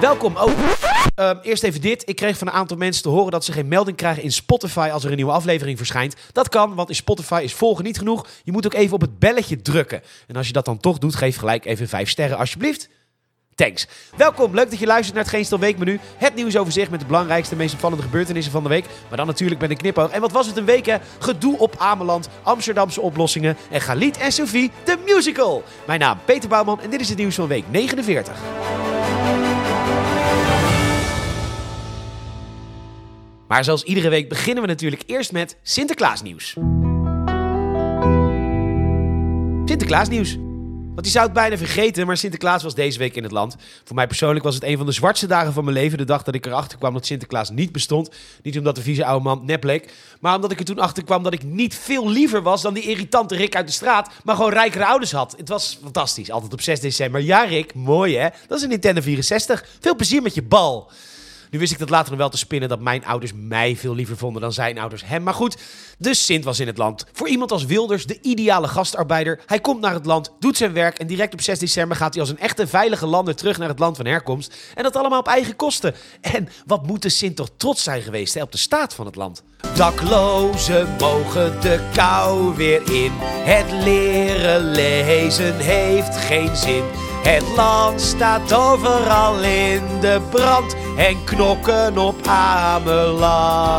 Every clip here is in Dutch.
Welkom ook. Ehm, eerst even dit. Ik kreeg van een aantal mensen te horen dat ze geen melding krijgen in Spotify als er een nieuwe aflevering verschijnt. Dat kan, want in Spotify is volgen niet genoeg. Je moet ook even op het belletje drukken. En als je dat dan toch doet, geef gelijk even 5 sterren alsjeblieft. Thanks. Welkom, leuk dat je luistert naar het Geen Stil Weekmenu. Het nieuwsoverzicht met de belangrijkste, meest opvallende gebeurtenissen van de week. Maar dan natuurlijk met een knipoog. En wat was het een week hè? Gedoe op Ameland, Amsterdamse oplossingen en Galit en Sophie, de musical. Mijn naam Peter Bouwman en dit is het nieuws van week 49. Maar zoals iedere week beginnen we natuurlijk eerst met Sinterklaasnieuws. Sinterklaasnieuws. Want je zou het bijna vergeten, maar Sinterklaas was deze week in het land. Voor mij persoonlijk was het een van de zwartste dagen van mijn leven. De dag dat ik erachter kwam dat Sinterklaas niet bestond. Niet omdat de vieze oude man nep. Maar omdat ik er toen achter kwam dat ik niet veel liever was dan die irritante Rick uit de straat. Maar gewoon rijkere ouders had. Het was fantastisch. Altijd op 6 december. Ja, Rick, mooi hè? Dat is een Nintendo 64. Veel plezier met je bal. Nu wist ik dat later nog wel te spinnen dat mijn ouders mij veel liever vonden dan zijn ouders hem. Maar goed, de Sint was in het land. Voor iemand als Wilders de ideale gastarbeider. Hij komt naar het land, doet zijn werk en direct op 6 december gaat hij als een echte veilige lander terug naar het land van herkomst. En dat allemaal op eigen kosten. En wat moet de Sint toch trots zijn geweest hè, op de staat van het land. Daklozen mogen de kou weer in. Het leren lezen heeft geen zin. Het land staat overal in de brand en knokken op Ameland.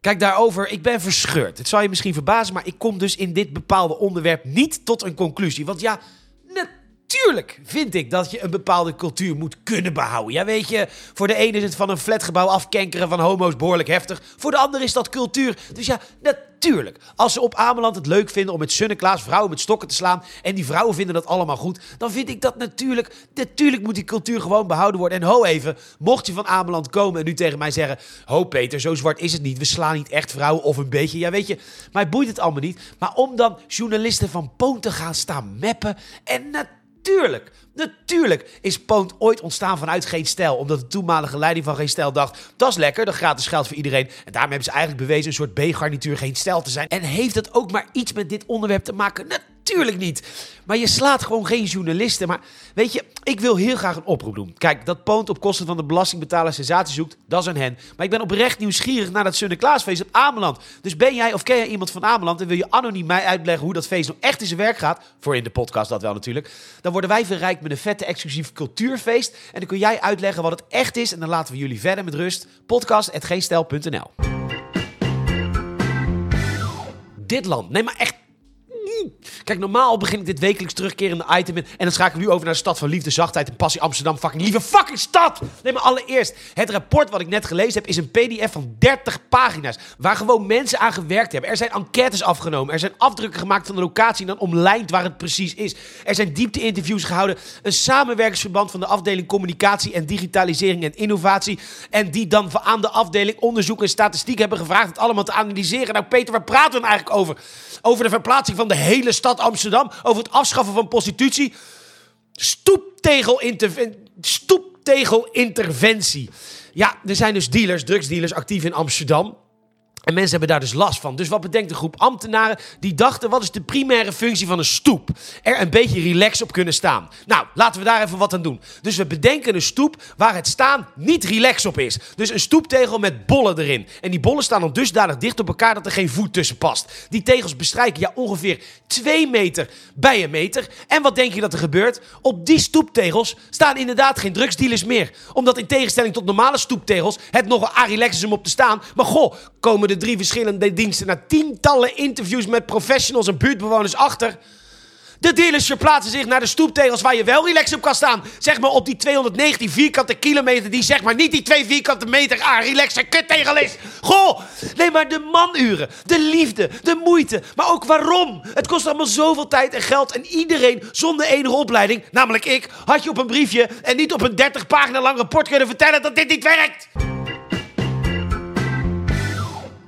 Kijk daarover, ik ben verscheurd. Het zal je misschien verbazen, maar ik kom dus in dit bepaalde onderwerp niet tot een conclusie. Want ja, natuurlijk vind ik dat je een bepaalde cultuur moet kunnen behouden. Ja, weet je, voor de ene is het van een flatgebouw afkenkeren van homo's behoorlijk heftig. Voor de ander is dat cultuur. Dus ja, natuurlijk. Als ze op Ameland het leuk vinden om met Sunneklaas vrouwen met stokken te slaan. en die vrouwen vinden dat allemaal goed. dan vind ik dat natuurlijk. Natuurlijk moet die cultuur gewoon behouden worden. En ho even, mocht je van Ameland komen en nu tegen mij zeggen. Ho Peter, zo zwart is het niet. We slaan niet echt vrouwen of een beetje. Ja, weet je, mij boeit het allemaal niet. Maar om dan journalisten van Poon te gaan staan meppen. en natuurlijk Natuurlijk, natuurlijk is Poont ooit ontstaan vanuit Geen Stijl. Omdat de toenmalige leiding van Geen Stijl dacht... dat is lekker, dat gratis geld voor iedereen. En daarmee hebben ze eigenlijk bewezen een soort B-garnituur Geen Stijl te zijn. En heeft het ook maar iets met dit onderwerp te maken? Niet. Maar je slaat gewoon geen journalisten. Maar weet je, ik wil heel graag een oproep doen. Kijk, dat Poont op kosten van de belastingbetaler sensatie zoekt, dat is aan hen. Maar ik ben oprecht nieuwsgierig naar dat Sinterklaasfeest op Ameland. Dus ben jij of ken jij iemand van Ameland en wil je anoniem mij uitleggen hoe dat feest nou echt in zijn werk gaat? Voor in de podcast dat wel natuurlijk. Dan worden wij verrijkt met een vette exclusief cultuurfeest. En dan kun jij uitleggen wat het echt is. En dan laten we jullie verder met rust. Podcast.geenstel.nl Dit land, nee maar echt Kijk, normaal begin ik dit wekelijks terugkerende item in. En dan schakel ik nu over naar de stad van liefde, zachtheid en passie Amsterdam. Fucking lieve fucking stad! Nee, maar allereerst. Het rapport wat ik net gelezen heb is een pdf van 30 pagina's. Waar gewoon mensen aan gewerkt hebben. Er zijn enquêtes afgenomen. Er zijn afdrukken gemaakt van de locatie en dan omlijnd waar het precies is. Er zijn diepte-interviews gehouden. Een samenwerkingsverband van de afdeling communicatie en digitalisering en innovatie. En die dan aan de afdeling onderzoek en statistiek hebben gevraagd het allemaal te analyseren. Nou, Peter, waar praten we nou eigenlijk over? Over de verplaatsing van de hele stad Amsterdam. Over het afschaffen van prostitutie. Stoeptegel-interventie. Ja, er zijn dus dealers, drugsdealers actief in Amsterdam. En mensen hebben daar dus last van. Dus wat bedenkt een groep ambtenaren? Die dachten, wat is de primaire functie van een stoep? Er een beetje relax op kunnen staan. Nou, laten we daar even wat aan doen. Dus we bedenken een stoep waar het staan niet relax op is. Dus een stoeptegel met bollen erin. En die bollen staan dan dusdanig dicht op elkaar dat er geen voet tussen past. Die tegels bestrijken ja ongeveer 2 meter bij een meter. En wat denk je dat er gebeurt? Op die stoeptegels staan inderdaad geen drugsdealers meer. Omdat in tegenstelling tot normale stoeptegels het nogal arilex is om op te staan. Maar goh, komen de drie verschillende diensten na tientallen interviews met professionals en buurtbewoners achter. De dealers verplaatsen zich naar de stoeptegels waar je wel relax op kan staan. Zeg maar op die 219 vierkante kilometer die zeg maar niet die 2 vierkante meter aan ah, relaxe kuttegel is. Goh, nee maar de manuren, de liefde, de moeite, maar ook waarom. Het kost allemaal zoveel tijd en geld en iedereen zonder enige opleiding, namelijk ik, had je op een briefje en niet op een 30 pagina lang rapport kunnen vertellen dat dit niet werkt.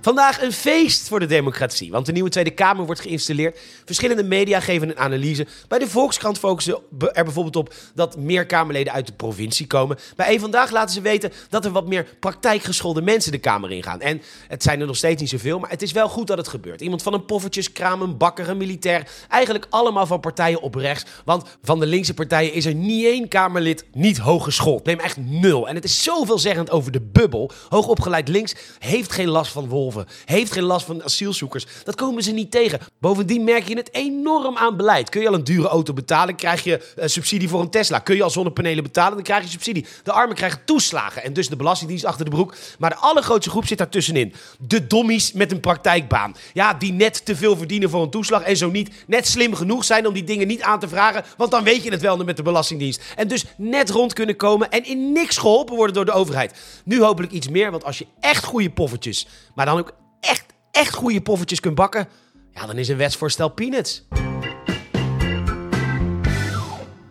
Vandaag een feest voor de democratie, want de nieuwe Tweede Kamer wordt geïnstalleerd. Verschillende media geven een analyse. Bij de Volkskrant focussen er bijvoorbeeld op dat meer Kamerleden uit de provincie komen. Bij een Vandaag laten ze weten dat er wat meer praktijkgeschoolde mensen de Kamer ingaan. En het zijn er nog steeds niet zoveel, maar het is wel goed dat het gebeurt. Iemand van een poffertjeskraam, een bakker, een militair. Eigenlijk allemaal van partijen op rechts. Want van de linkse partijen is er niet één Kamerlid niet hooggeschoold. Neem echt nul. En het is zoveelzeggend over de bubbel. Hoogopgeleid links heeft geen last van wolven. Heeft geen last van asielzoekers. Dat komen ze niet tegen. Bovendien merk je het enorm aan beleid. Kun je al een dure auto betalen, krijg je uh, subsidie voor een Tesla. Kun je al zonnepanelen betalen, dan krijg je subsidie. De armen krijgen toeslagen en dus de belastingdienst achter de broek. Maar de allergrootste groep zit daartussenin. De dommies met een praktijkbaan. Ja, die net te veel verdienen voor een toeslag en zo niet net slim genoeg zijn om die dingen niet aan te vragen. Want dan weet je het wel met de belastingdienst. En dus net rond kunnen komen en in niks geholpen worden door de overheid. Nu hopelijk iets meer, want als je echt goede poffertjes, maar dan ook echt, echt goede poffertjes kunt bakken, ja, dan is een wetsvoorstel peanuts.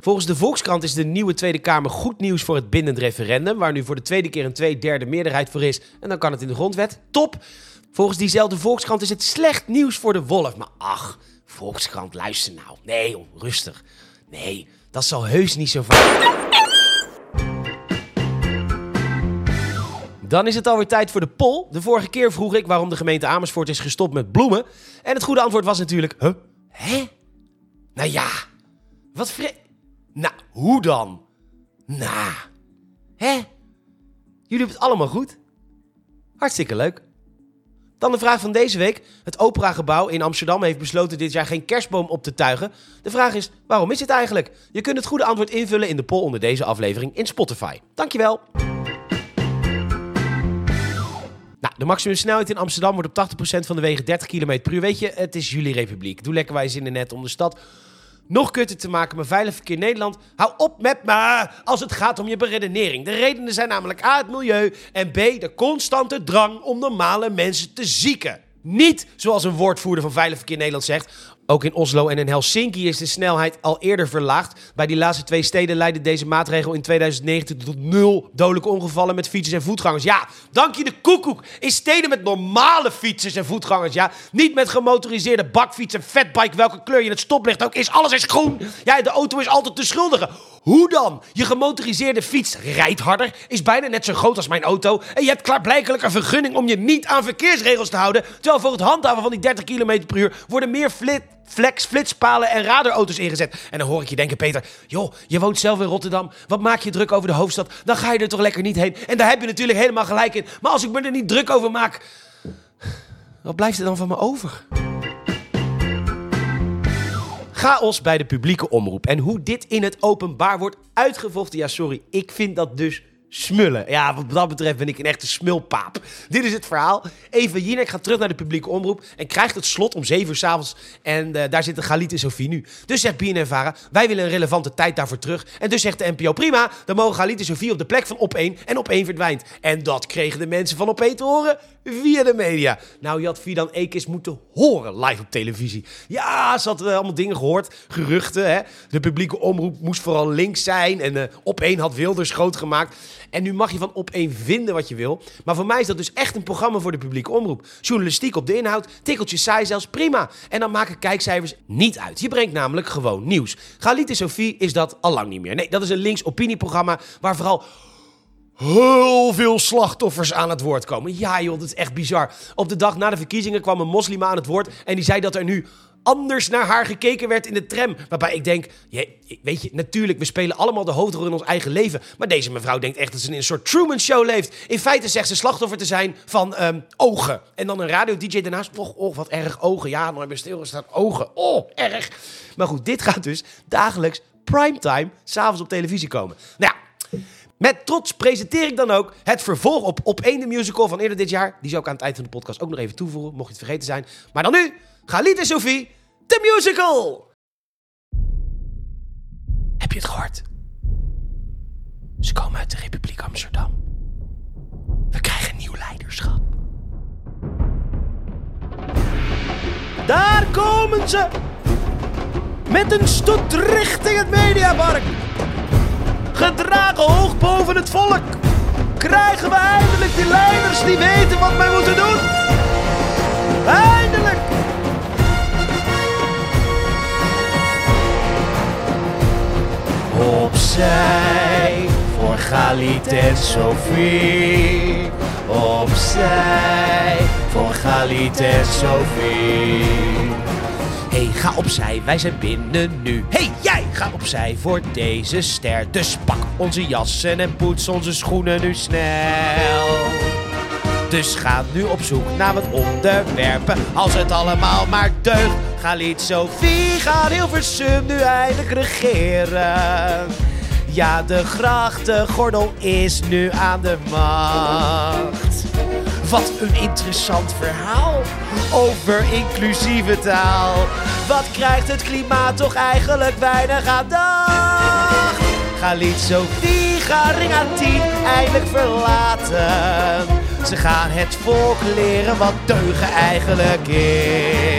Volgens de Volkskrant is de nieuwe Tweede Kamer goed nieuws voor het bindend referendum, waar nu voor de tweede keer een tweederde meerderheid voor is. En dan kan het in de grondwet. Top! Volgens diezelfde Volkskrant is het slecht nieuws voor de wolf. Maar ach, Volkskrant, luister nou. Nee, rustig. Nee, dat zal heus niet zo vaak. Dan is het alweer tijd voor de poll. De vorige keer vroeg ik waarom de gemeente Amersfoort is gestopt met bloemen. En het goede antwoord was natuurlijk... Huh? Hè? Nou ja, wat vre... Nou, hoe dan? Nou, hè? Jullie hebben het allemaal goed. Hartstikke leuk. Dan de vraag van deze week. Het Operagebouw in Amsterdam heeft besloten dit jaar geen kerstboom op te tuigen. De vraag is, waarom is dit eigenlijk? Je kunt het goede antwoord invullen in de poll onder deze aflevering in Spotify. Dankjewel. De maximumsnelheid in Amsterdam wordt op 80% van de wegen 30 km per uur. Weet je, het is jullie republiek. Doe lekker wijs in de net om de stad nog kutter te maken met veilig verkeer Nederland. Hou op met me als het gaat om je beredenering. De redenen zijn namelijk A, het milieu en B, de constante drang om normale mensen te zieken. Niet zoals een woordvoerder van Veilig Verkeer Nederland zegt. Ook in Oslo en in Helsinki is de snelheid al eerder verlaagd. Bij die laatste twee steden leidde deze maatregel in 2019 tot nul dodelijke ongevallen met fietsers en voetgangers. Ja, dank je de koekoek. In steden met normale fietsers en voetgangers, ja. Niet met gemotoriseerde bakfiets en fatbike, welke kleur je het stoplicht ook is. Alles is groen. Ja, de auto is altijd de schuldige. Hoe dan? Je gemotoriseerde fiets rijdt harder, is bijna net zo groot als mijn auto. En je hebt klaarblijkelijk een vergunning om je niet aan verkeersregels te houden. Terwijl voor het handhaven van die 30 km per uur worden meer flit flex, flitspalen en radarauto's ingezet. En dan hoor ik je denken, Peter, joh, je woont zelf in Rotterdam. Wat maak je druk over de hoofdstad? Dan ga je er toch lekker niet heen. En daar heb je natuurlijk helemaal gelijk in. Maar als ik me er niet druk over maak, wat blijft er dan van me over? Chaos bij de publieke omroep. En hoe dit in het openbaar wordt uitgevochten. Ja, sorry, ik vind dat dus smullen. Ja, wat dat betreft ben ik een echte smulpaap. Dit is het verhaal. Eva Jinek gaat terug naar de publieke omroep en krijgt het slot om 7 uur s'avonds. En uh, daar zitten Galit en Sofie nu. Dus zegt BNN wij willen een relevante tijd daarvoor terug. En dus zegt de NPO, prima, dan mogen Galit en Sofie op de plek van op 1 en op 1 verdwijnt. En dat kregen de mensen van op 1 te horen via de media. Nou, je had Fidan Ekis moeten horen live op televisie. Ja, ze had uh, allemaal dingen gehoord, geruchten. Hè? De publieke omroep moest vooral links zijn en uh, op 1 had Wilders groot gemaakt. En nu mag je van op één vinden wat je wil. Maar voor mij is dat dus echt een programma voor de publieke omroep. Journalistiek op de inhoud, tikkeltjes saai zelfs, prima. En dan maken kijkcijfers niet uit. Je brengt namelijk gewoon nieuws. Galit en Sophie is dat al lang niet meer. Nee, dat is een links opinieprogramma waar vooral heel veel slachtoffers aan het woord komen. Ja joh, dat is echt bizar. Op de dag na de verkiezingen kwam een moslima aan het woord en die zei dat er nu anders naar haar gekeken werd in de tram. Waarbij ik denk, weet je, natuurlijk, we spelen allemaal de hoofdrol in ons eigen leven. Maar deze mevrouw denkt echt dat ze in een soort Truman-show leeft. In feite zegt ze slachtoffer te zijn van um, ogen. En dan een radio-dj daarnaast. Och, wat erg, ogen. Ja, maar bij stilgestaan, ogen. Oh, erg. Maar goed, dit gaat dus dagelijks primetime s'avonds op televisie komen. Nou ja. Met trots presenteer ik dan ook het vervolg op Op 1 de musical van eerder dit jaar. Die zou ik aan het eind van de podcast ook nog even toevoegen, mocht je het vergeten zijn. Maar dan nu, Galit en Sophie The Musical! Heb je het gehoord? Ze komen uit de Republiek Amsterdam. We krijgen nieuw leiderschap. Daar komen ze! Met een stoet richting het Mediapark. Gedragen hoog boven het volk. Krijgen we eindelijk die leiders die weten wat wij moeten doen? Eindelijk! Opzij voor Galit en Sophie. Opzij voor Galit en Sophie. Hey, ga opzij, wij zijn binnen nu. Hey, jij, ga opzij voor deze ster. Dus pak onze jassen en poets onze schoenen nu snel. Dus ga nu op zoek naar wat onderwerpen. Als het allemaal maar deugt. Ga lied Sophie, gaat Hilversum nu eindelijk regeren. Ja, de grachtengordel is nu aan de macht. Wat een interessant verhaal over inclusieve taal. Wat krijgt het klimaat toch eigenlijk weinig aandacht? Ga lied Sophie, ga ring aan 10 eindelijk verlaten. Ze gaan het volk leren wat deugen eigenlijk is.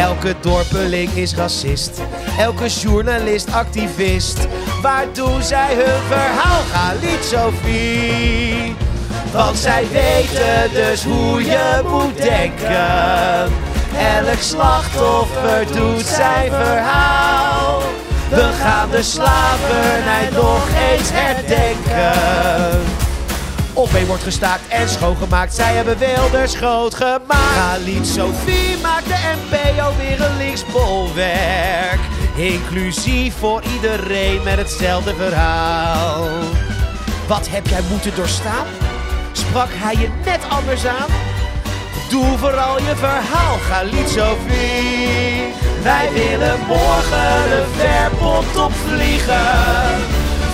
Elke dorpeling is racist, elke journalist activist. Waar doen zij hun verhaal? Ga lied Sophie. Want zij weten dus hoe je moet denken. Elk slachtoffer doet zijn verhaal. We gaan de slavernij nog eens herdenken. Op een wordt gestaakt en schoongemaakt. Zij hebben Wilders groot gemaakt. Khalid Sophie maakt de NPO weer een linksbolwerk. Inclusief voor iedereen met hetzelfde verhaal. Wat heb jij moeten doorstaan? Sprak hij je net anders aan? Doe vooral je verhaal, Khalid Sophie. Wij willen morgen de verpot opvliegen.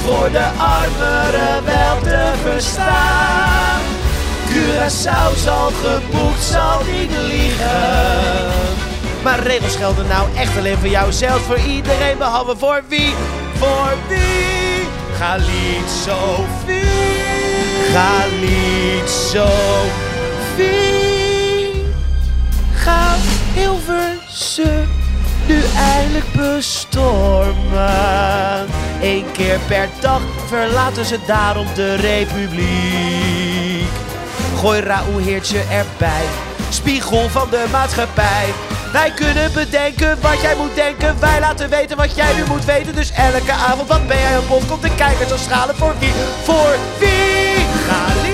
Voor de armeren wel te verstaan. Curaçao zal geboekt, zal niet liegen. Maar regels gelden nou echt alleen voor jou zelf, voor iedereen behalve voor wie? Voor wie? Khalid Sophie. Khalid Sophie. Ga Hilversum nu eindelijk bestormen. Eén keer per dag verlaten ze daarom de republiek. Gooi Raoul Heertje erbij, spiegel van de maatschappij. Wij kunnen bedenken wat jij moet denken. Wij laten weten wat jij nu moet weten. Dus elke avond wat ben jij op bod komt de kijkers al schalen voor wie? Voor wie?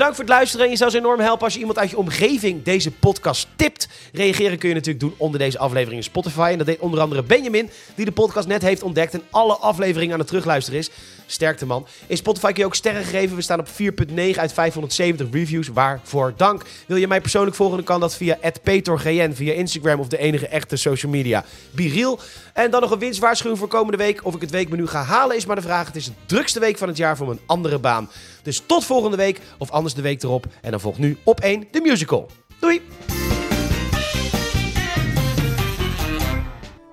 Bedankt voor het luisteren. En je zou ons enorm helpen als je iemand uit je omgeving deze podcast tipt. Reageren kun je natuurlijk doen onder deze aflevering in Spotify. En dat deed onder andere Benjamin, die de podcast net heeft ontdekt en alle afleveringen aan het terugluisteren is. Sterkte man. In Spotify kun je ook sterren geven. We staan op 4.9 uit 570 reviews. Waarvoor dank. Wil je mij persoonlijk volgen, dan kan dat via @petorgn via Instagram of de enige echte social media. Biriel. En dan nog een winstwaarschuwing voor komende week. Of ik het weekmenu ga halen is maar de vraag. Het is de drukste week van het jaar voor mijn andere baan. Dus tot volgende week of de week erop. En dan volgt nu op 1 de musical. Doei!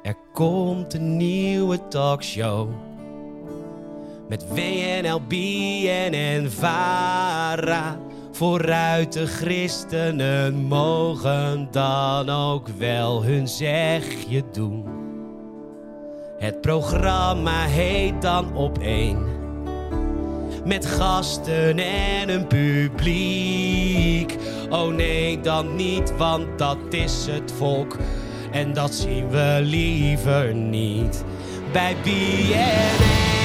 Er komt een nieuwe talkshow. Met WNL, BNN, VARA. Vooruit de christenen mogen dan ook wel hun zegje doen. Het programma heet dan op één. Met gasten en een publiek. Oh nee, dan niet, want dat is het volk. En dat zien we liever niet. Bij BNN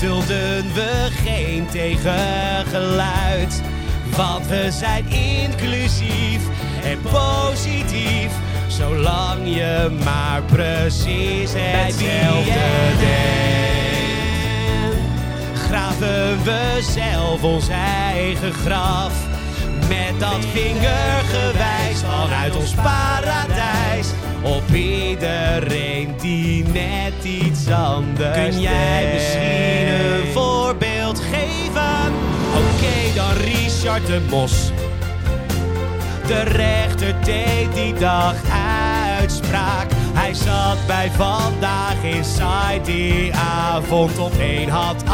dulden we geen tegengeluid. Want we zijn inclusief en positief. Zolang je maar precies hetzelfde denkt. Graven we zelf ons eigen graf. Met dat vingergewijs vanuit ons paradijs. Op iedereen die net iets anders Kun jij misschien een voorbeeld geven? Oké, dan Richard de Mos. De rechter deed die dag uitspraak. Hij zat bij Vandaag Inside die avond op één had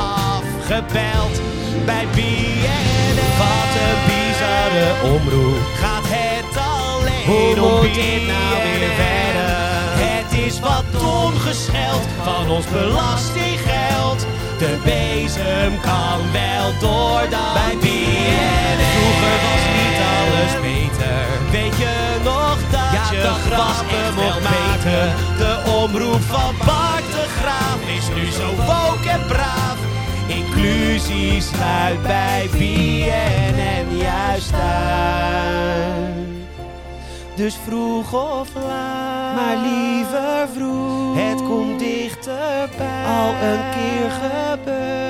Bij BNN. Wat een bizarre omroep. Gaat het alleen Hoe om moet dit nou weer verder? is wat dom gescheld van ons belastinggeld. De bezem kan wel door dan bij BNN. Vroeger was niet alles beter. Weet je nog dat Ja, je dat was grappen mocht maken? De omroep van Bart de Graaf is nu zo woke en braaf. Inclusie sluit bij BNN juist uit. Dus vroeg of laat, maar liever vroeg. Het komt dichterbij, al een keer gebeurd.